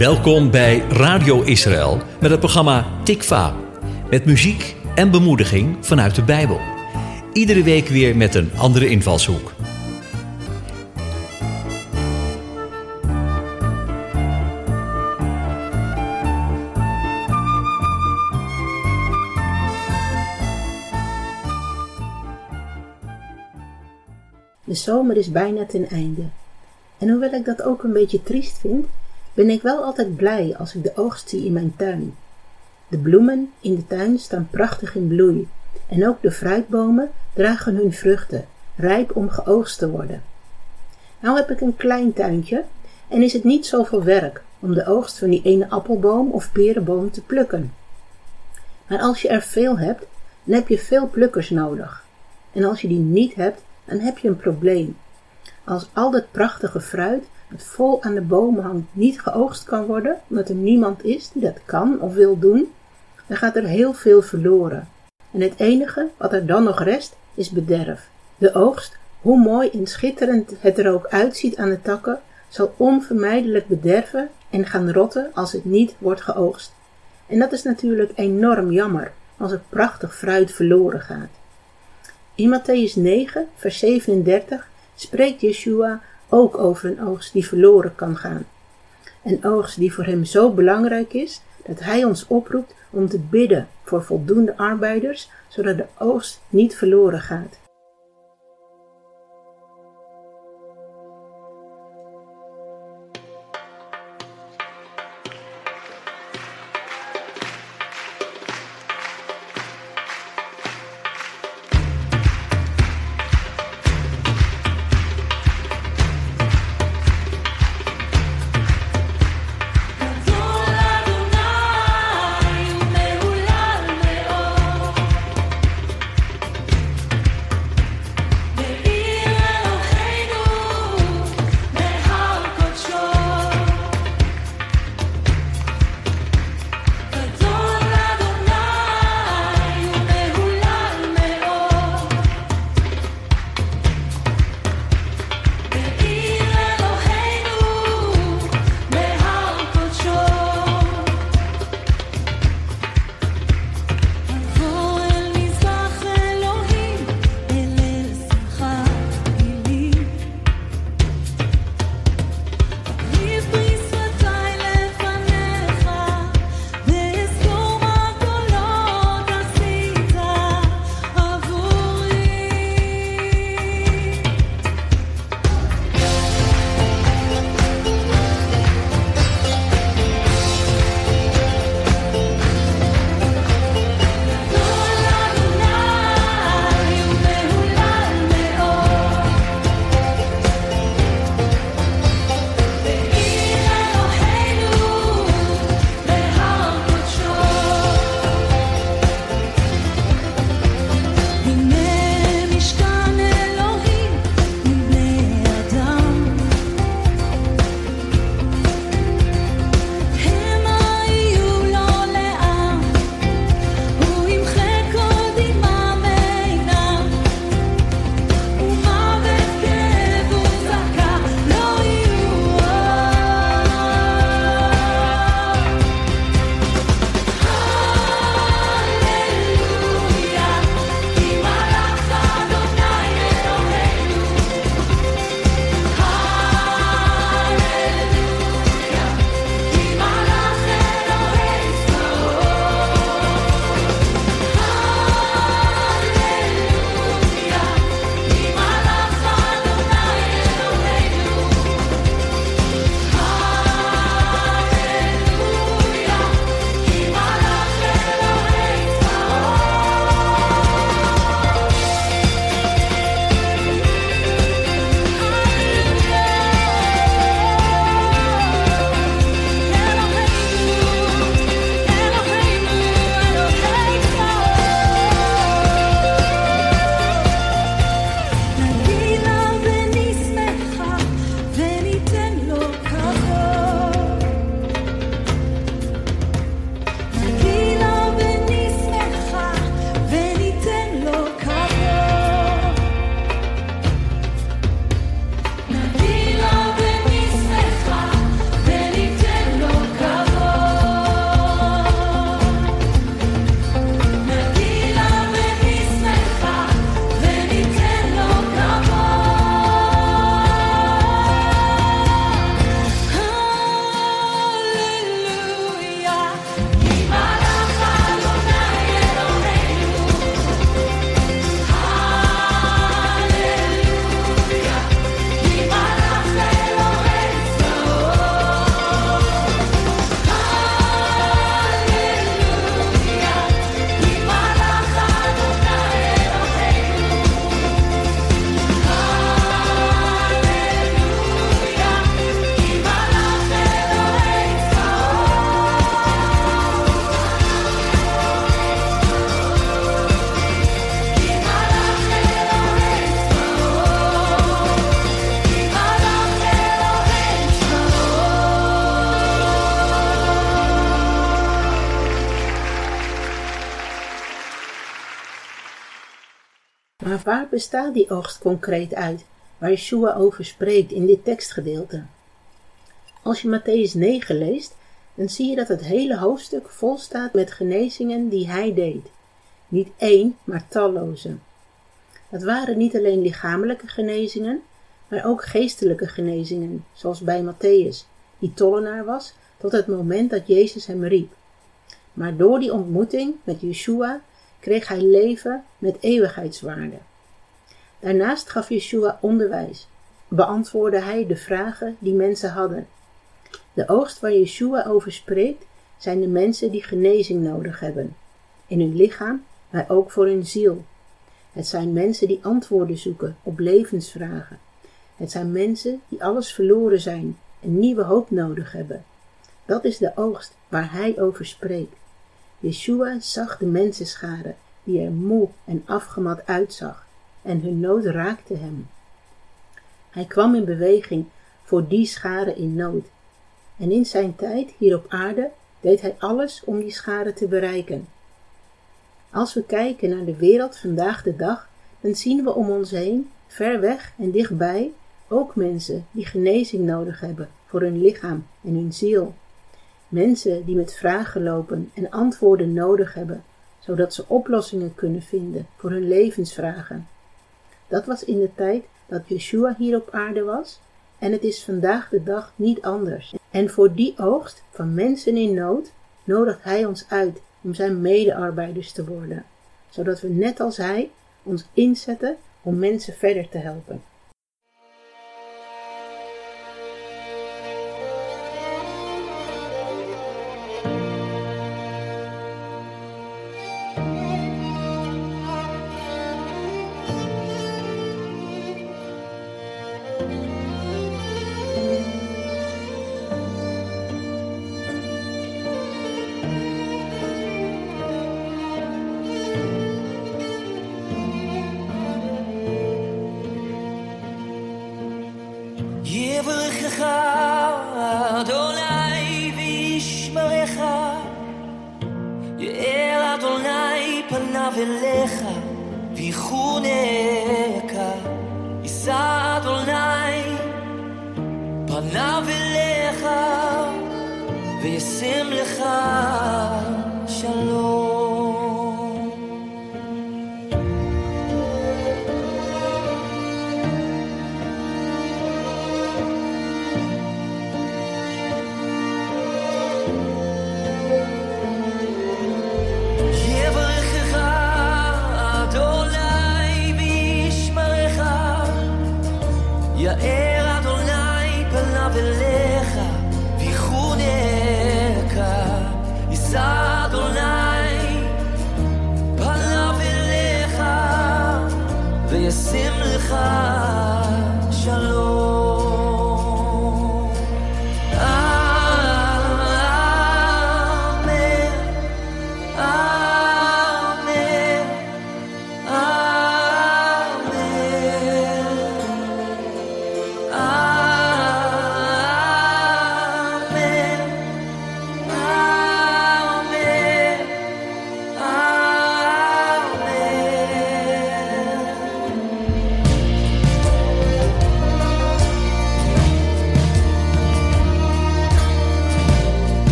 Welkom bij Radio Israël met het programma Tikva. Met muziek en bemoediging vanuit de Bijbel. Iedere week weer met een andere invalshoek. De zomer is bijna ten einde. En hoewel ik dat ook een beetje triest vind, ben ik wel altijd blij als ik de oogst zie in mijn tuin. De bloemen in de tuin staan prachtig in bloei en ook de fruitbomen dragen hun vruchten, rijp om geoogst te worden. Nou heb ik een klein tuintje en is het niet zoveel werk om de oogst van die ene appelboom of perenboom te plukken. Maar als je er veel hebt, dan heb je veel plukkers nodig. En als je die niet hebt, dan heb je een probleem. Als al dat prachtige fruit dat vol aan de bomen hangt niet geoogst kan worden, omdat er niemand is die dat kan of wil doen, dan gaat er heel veel verloren. En het enige wat er dan nog rest is bederf. De oogst, hoe mooi en schitterend het er ook uitziet aan de takken, zal onvermijdelijk bederven en gaan rotten als het niet wordt geoogst. En dat is natuurlijk enorm jammer als er prachtig fruit verloren gaat. In Matthäus 9, vers 37 spreekt Yeshua ook over een oogst die verloren kan gaan. Een oogst die voor hem zo belangrijk is dat hij ons oproept om te bidden voor voldoende arbeiders, zodat de oogst niet verloren gaat. Waar bestaat die oogst concreet uit, waar Yeshua over spreekt in dit tekstgedeelte? Als je Matthäus 9 leest, dan zie je dat het hele hoofdstuk vol staat met genezingen die hij deed. Niet één, maar talloze. Het waren niet alleen lichamelijke genezingen, maar ook geestelijke genezingen, zoals bij Matthäus, die tollenaar was tot het moment dat Jezus hem riep. Maar door die ontmoeting met Yeshua kreeg hij leven met eeuwigheidswaarde. Daarnaast gaf Yeshua onderwijs, beantwoordde hij de vragen die mensen hadden. De oogst waar Yeshua over spreekt zijn de mensen die genezing nodig hebben, in hun lichaam, maar ook voor hun ziel. Het zijn mensen die antwoorden zoeken op levensvragen. Het zijn mensen die alles verloren zijn en nieuwe hoop nodig hebben. Dat is de oogst waar hij over spreekt. Yeshua zag de mensenschade die er moe en afgemat uitzag en hun nood raakte hem. Hij kwam in beweging voor die schade in nood. En in zijn tijd hier op aarde deed hij alles om die schade te bereiken. Als we kijken naar de wereld vandaag de dag, dan zien we om ons heen, ver weg en dichtbij, ook mensen die genezing nodig hebben voor hun lichaam en hun ziel. Mensen die met vragen lopen en antwoorden nodig hebben, zodat ze oplossingen kunnen vinden voor hun levensvragen. Dat was in de tijd dat Yeshua hier op aarde was en het is vandaag de dag niet anders. En voor die oogst van mensen in nood nodigt Hij ons uit om zijn medearbeiders te worden, zodat we net als Hij ons inzetten om mensen verder te helpen.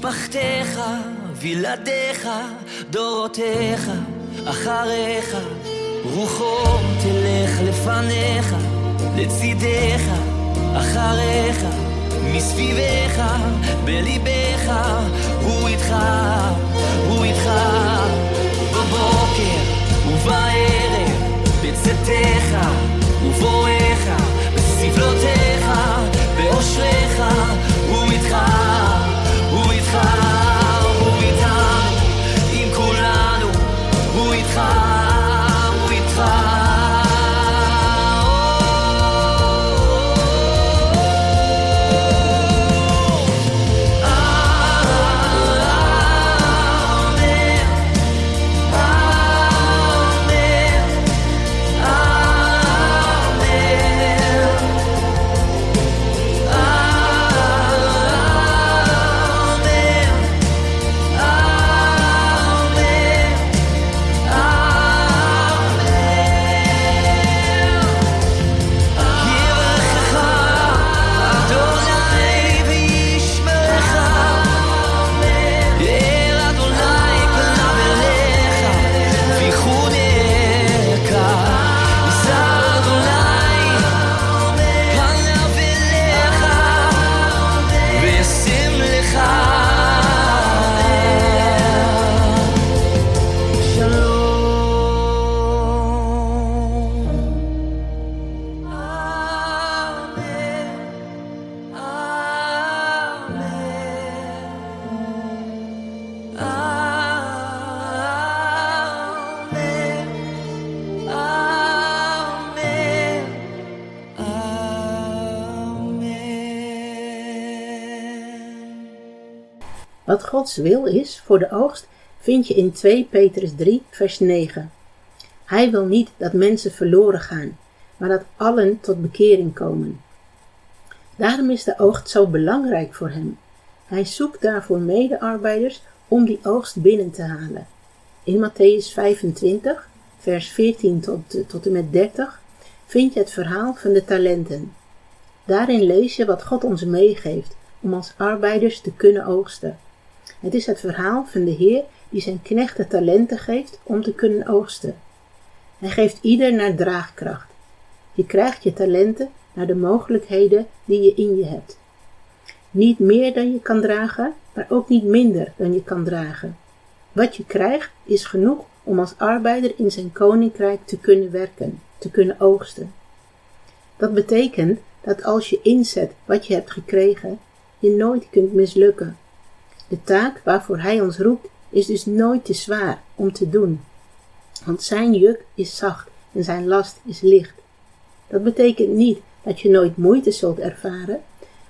משפחתך וילדיך, דורותיך, אחריך, רוחו תלך לפניך, לצידך, אחריך, מסביבך, בליבך, הוא איתך, הוא איתך, בבוקר ובערב, בצאתך ובואך, בסבלותיך, באושריך, הוא איתך, Gods wil is voor de oogst vind je in 2 Petrus 3, vers 9. Hij wil niet dat mensen verloren gaan, maar dat allen tot bekering komen. Daarom is de oogst zo belangrijk voor hem. Hij zoekt daarvoor medearbeiders om die oogst binnen te halen. In Matthäus 25, vers 14 tot, tot en met 30, vind je het verhaal van de talenten. Daarin lees je wat God ons meegeeft om als arbeiders te kunnen oogsten. Het is het verhaal van de Heer die zijn knechten talenten geeft om te kunnen oogsten. Hij geeft ieder naar draagkracht. Je krijgt je talenten naar de mogelijkheden die je in je hebt. Niet meer dan je kan dragen, maar ook niet minder dan je kan dragen. Wat je krijgt is genoeg om als arbeider in zijn koninkrijk te kunnen werken, te kunnen oogsten. Dat betekent dat als je inzet wat je hebt gekregen, je nooit kunt mislukken. De taak waarvoor Hij ons roept is dus nooit te zwaar om te doen, want Zijn juk is zacht en Zijn last is licht. Dat betekent niet dat je nooit moeite zult ervaren,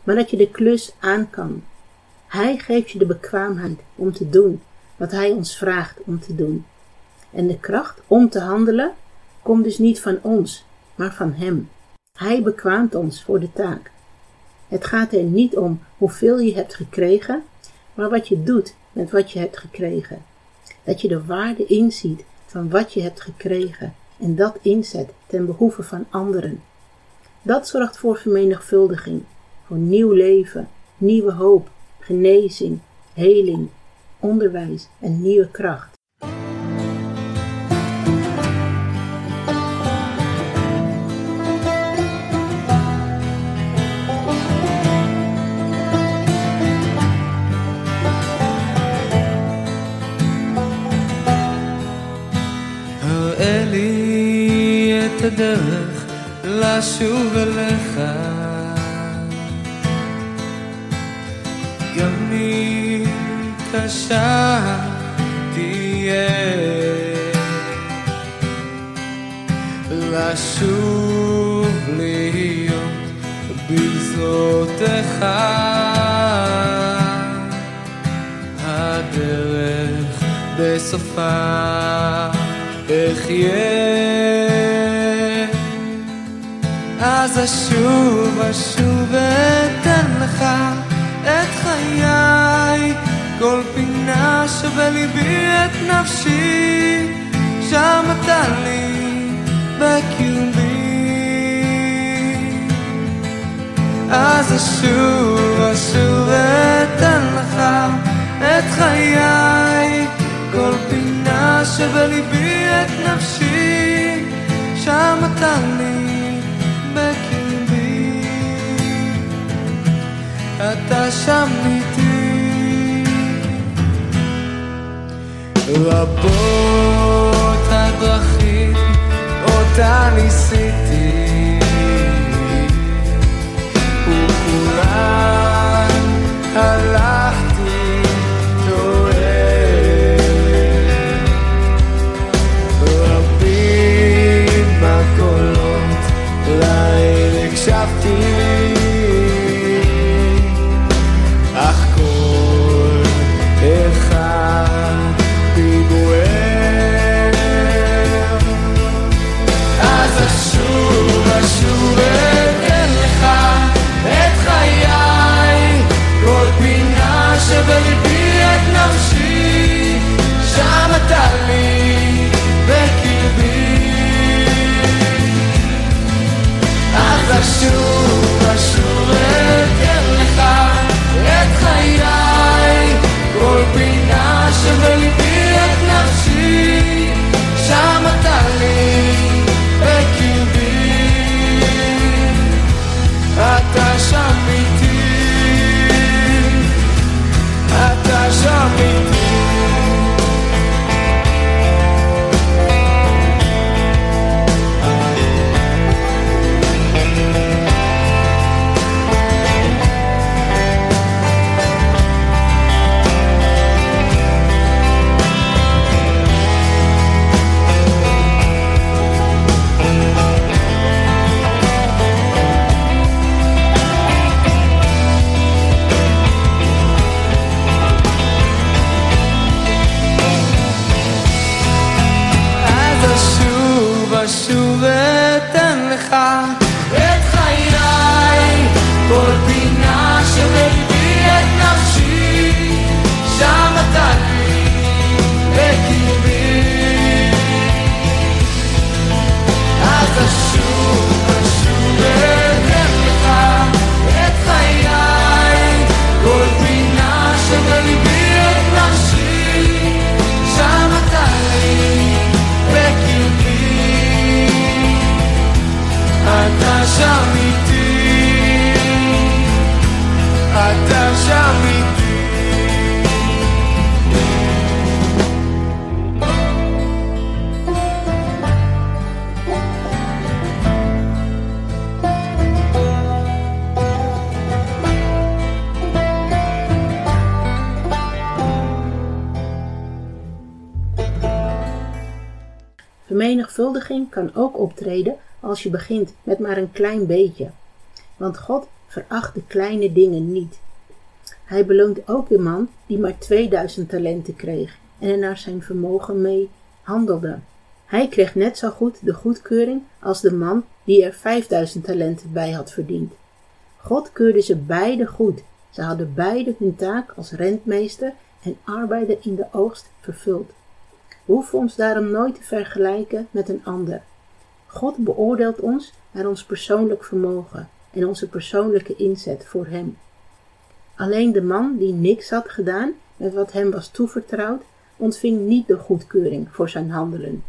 maar dat je de klus aan kan. Hij geeft je de bekwaamheid om te doen wat Hij ons vraagt om te doen. En de kracht om te handelen komt dus niet van ons, maar van Hem. Hij bekwaamt ons voor de taak. Het gaat er niet om hoeveel je hebt gekregen, maar wat je doet met wat je hebt gekregen. Dat je de waarde inziet van wat je hebt gekregen en dat inzet ten behoeve van anderen. Dat zorgt voor vermenigvuldiging, voor nieuw leven, nieuwe hoop, genezing, heling, onderwijs en nieuwe kracht. הדרך לשוב אליך. גם אם קשה תהיה לשוב להיות בגזרותיך הדרך בסופה אחיה אז אשוב אשוב אתן לך את חיי כל פינה שבליבי את נפשי שם אתה לי בקיומי. אז אשוב אשוב אתן לך את חיי כל פינה שבליבי את נפשי שם אתה לי אתה שם איתי. רבות הדרכים אותה ניסיתי Kan ook optreden als je begint met maar een klein beetje. Want God veracht de kleine dingen niet. Hij beloont ook de man die maar 2000 talenten kreeg en er naar zijn vermogen mee handelde. Hij kreeg net zo goed de goedkeuring als de man die er 5000 talenten bij had verdiend. God keurde ze beide goed. Ze hadden beide hun taak als rentmeester en arbeider in de oogst vervuld. Hoeven ons daarom nooit te vergelijken met een ander. God beoordeelt ons naar ons persoonlijk vermogen en onze persoonlijke inzet voor Hem. Alleen de man die niks had gedaan met wat hem was toevertrouwd, ontving niet de goedkeuring voor zijn handelen.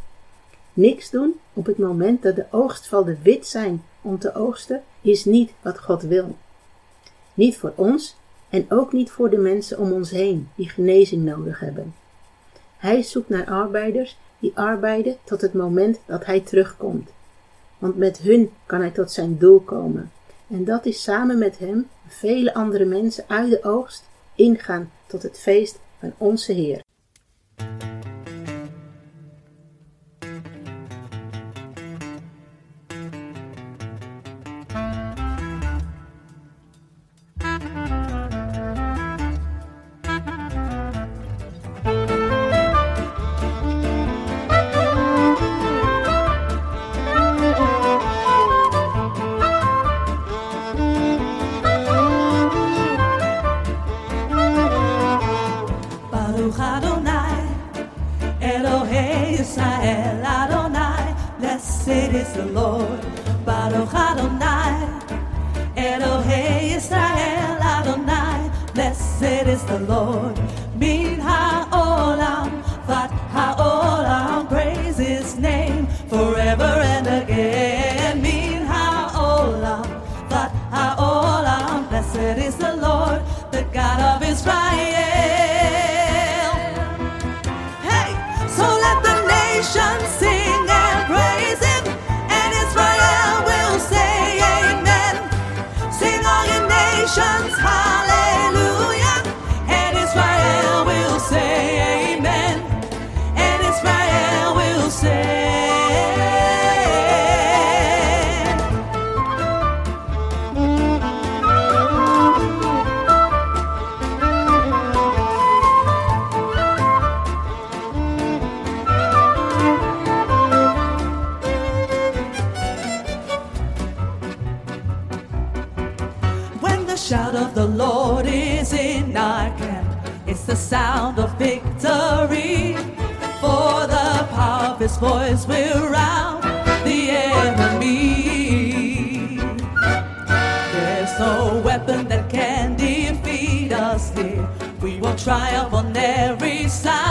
Niks doen op het moment dat de oogstvelden wit zijn om te oogsten, is niet wat God wil. Niet voor ons en ook niet voor de mensen om ons heen die genezing nodig hebben. Hij zoekt naar arbeiders die arbeiden tot het moment dat hij terugkomt. Want met hun kan hij tot zijn doel komen. En dat is samen met hem vele andere mensen uit de oogst ingaan tot het feest van onze Heer. Is the Lord. Baruch Adonai, Elohei Israel Adonai, blessed is the Lord. 身残。The sound of victory. For the power of his voice will rout the enemy. There's no weapon that can defeat us here. We will triumph on every side.